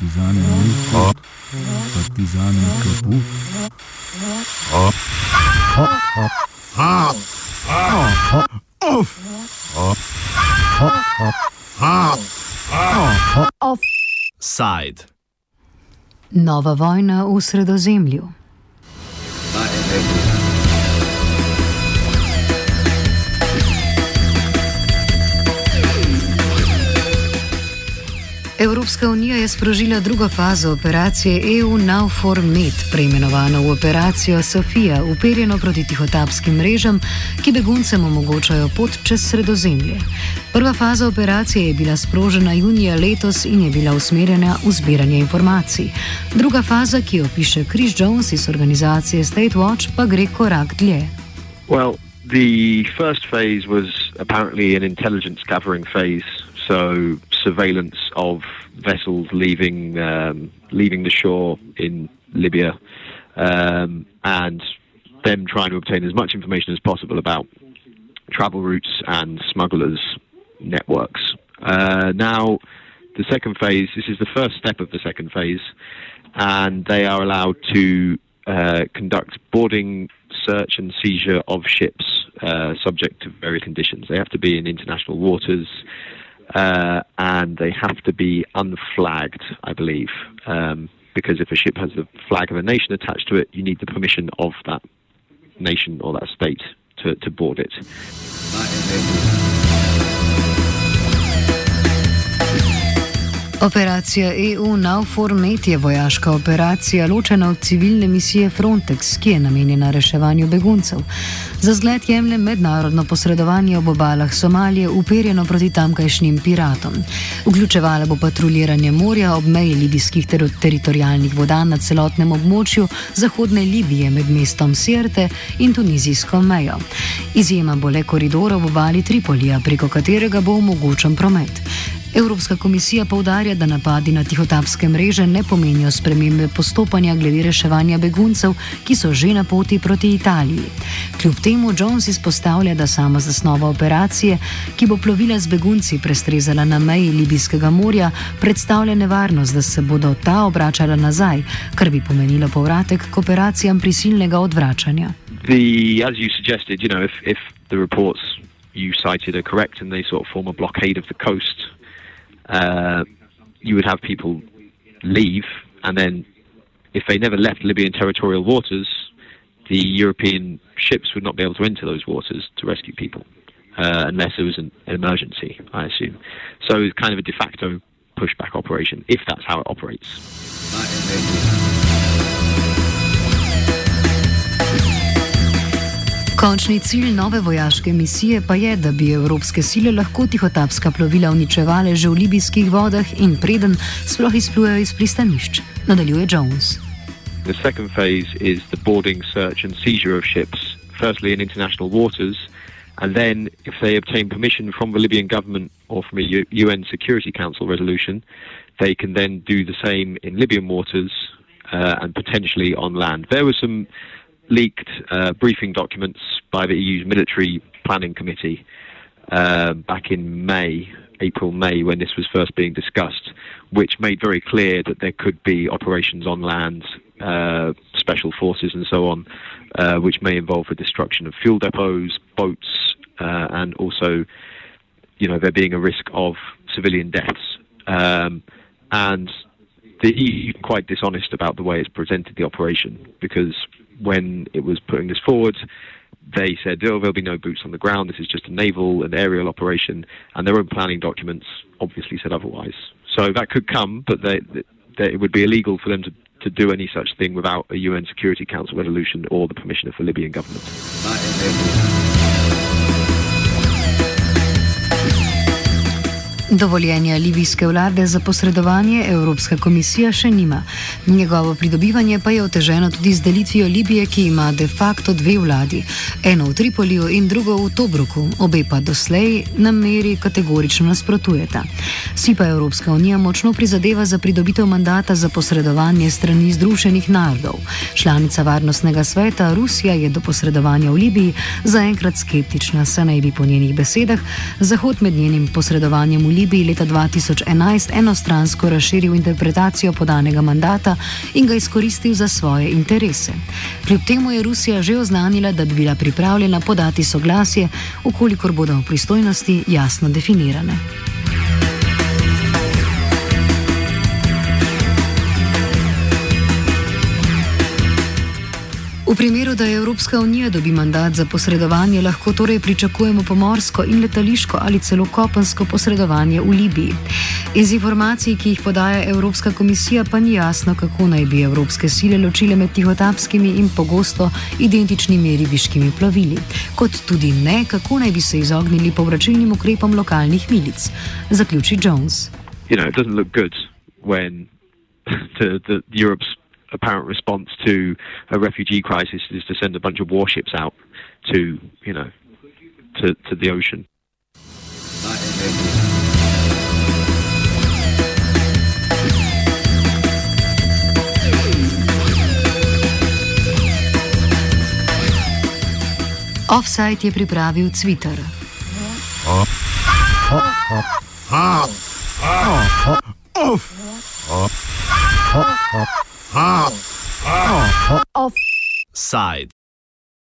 partizani Mujko, partizani Kaput. Side. Nova vojna v sredozemlju. Evropska unija je sprožila drugo fazo operacije EU Naufor Med, preimenovano v operacijo Sofija, uperjeno proti tihotapskim mrežam, ki beguncem omogočajo pot čez sredozemlje. Prva faza operacije je bila sprožena junija letos in je bila usmerjena v zbiranje informacij. Druga faza, ki jo piše Chris Jones iz organizacije State Watch, pa gre korak dlje. Well, the first phase was apparently an intelligence gathering phase, so surveillance of vessels leaving um, leaving the shore in Libya, um, and them trying to obtain as much information as possible about travel routes and smugglers' networks. Uh, now, the second phase. This is the first step of the second phase, and they are allowed to uh, conduct boarding, search, and seizure of ships, uh, subject to various conditions. They have to be in international waters uh, and they have to be unflagged, I believe, um, because if a ship has the flag of a nation attached to it, you need the permission of that nation or that state to, to board it. Operacija EU Nauformet je vojaška operacija, ločena od civilne misije Frontex, ki je namenjena reševanju beguncev. Za zgled jemlje mednarodno posredovanje ob obalah Somalije, uperjeno proti tamkajšnjim piratom. Vključevala bo patruljiranje morja ob meji libijskih ter teritorijalnih voda na celotnem območju zahodne Libije med mestom Sirte in tunizijsko mejo. Izjema bo le koridor ob obali Tripolija, preko katerega bo omogočen promet. Evropska komisija povdarja, da napadi na tihotapske mreže ne pomenijo spremembe postopanja glede reševanja beguncev, ki so že na poti proti Italiji. Kljub temu Jones izpostavlja, da sama zasnova operacije, ki bo plovila z begunci prestrezala na meji Libijskega morja, predstavlja nevarnost, da se bodo ta obračala nazaj, kar bi pomenilo povratek k operacijam prisilnega odvračanja. The, as you suggested, you know, if, if the reports you cited are correct and they sort of form a blockade of the coast, uh, you would have people leave, and then if they never left Libyan territorial waters, the European ships would not be able to enter those waters to rescue people, uh, unless it was an, an, emergency, I assume. So it's kind of a de facto pushback operation, if that's how it operates. Končni cilj nove vojaške misije pa je, da bi evropske sile lahko tihotapska plovila uničevale že v libijskih vodah in preden sploh izplujejo iz pristanišč. Nadaljuje Jones. The second phase is the boarding, search, and seizure of ships, firstly in international waters, and then, if they obtain permission from the Libyan government or from a UN Security Council resolution, they can then do the same in Libyan waters uh, and potentially on land. There were some leaked uh, briefing documents by the EU's military planning committee uh, back in May, April, May, when this was first being discussed, which made very clear that there could be operations on land, uh, special forces, and so on, uh, which may involve the destruction of fuel depots, boats, uh, and also, you know, there being a risk of civilian deaths. Um, and the EU quite dishonest about the way it's presented the operation because when it was putting this forward, they said, oh, there'll be no boots on the ground. This is just a naval and aerial operation. And their own planning documents obviously said otherwise. So that could come, but they, they, it would be illegal for them to, to do any such thing without a UN Security Council resolution or the permission of the Libyan government. Dovoljenja libijske vlade za posredovanje Evropska komisija še nima. Njegovo pridobivanje pa je oteženo tudi z delitvijo Libije, ki ima de facto dve vladi. Eno v Tripoliju in drugo v Tobruku, obe pa doslej na meri kategorično nasprotujeta. Si pa Evropska unija močno prizadeva za pridobitev mandata za posredovanje strani Združenih narodov. Članica Varnostnega sveta Rusija je do posredovanja v Libiji zaenkrat skeptična, saj naj bi po njenih besedah Zahod med njenim posredovanjem v Libiji Libiji leta 2011 enostransko razširil interpretacijo podanega mandata in ga izkoristil za svoje interese. Kljub temu je Rusija že oznanila, da bi bila pripravljena podati soglasje, ukolikor bodo pristojnosti jasno definirane. V primeru, da Evropska unija dobi mandat za posredovanje, lahko torej pričakujemo pomorsko in letališko ali celo kopensko posredovanje v Libiji. Iz informacij, ki jih podaja Evropska komisija, pa ni jasno, kako naj bi evropske sile ločile med tihotapskimi in pogosto identičnimi ribiškimi plovili, kot tudi ne, kako naj bi se izognili povračilnim ukrepom lokalnih milic. Zaključi Jones. You know, apparent response to a refugee crisis is to send a bunch of warships out to, you know, to, to the ocean. Offside je pripravil Twitter. Side.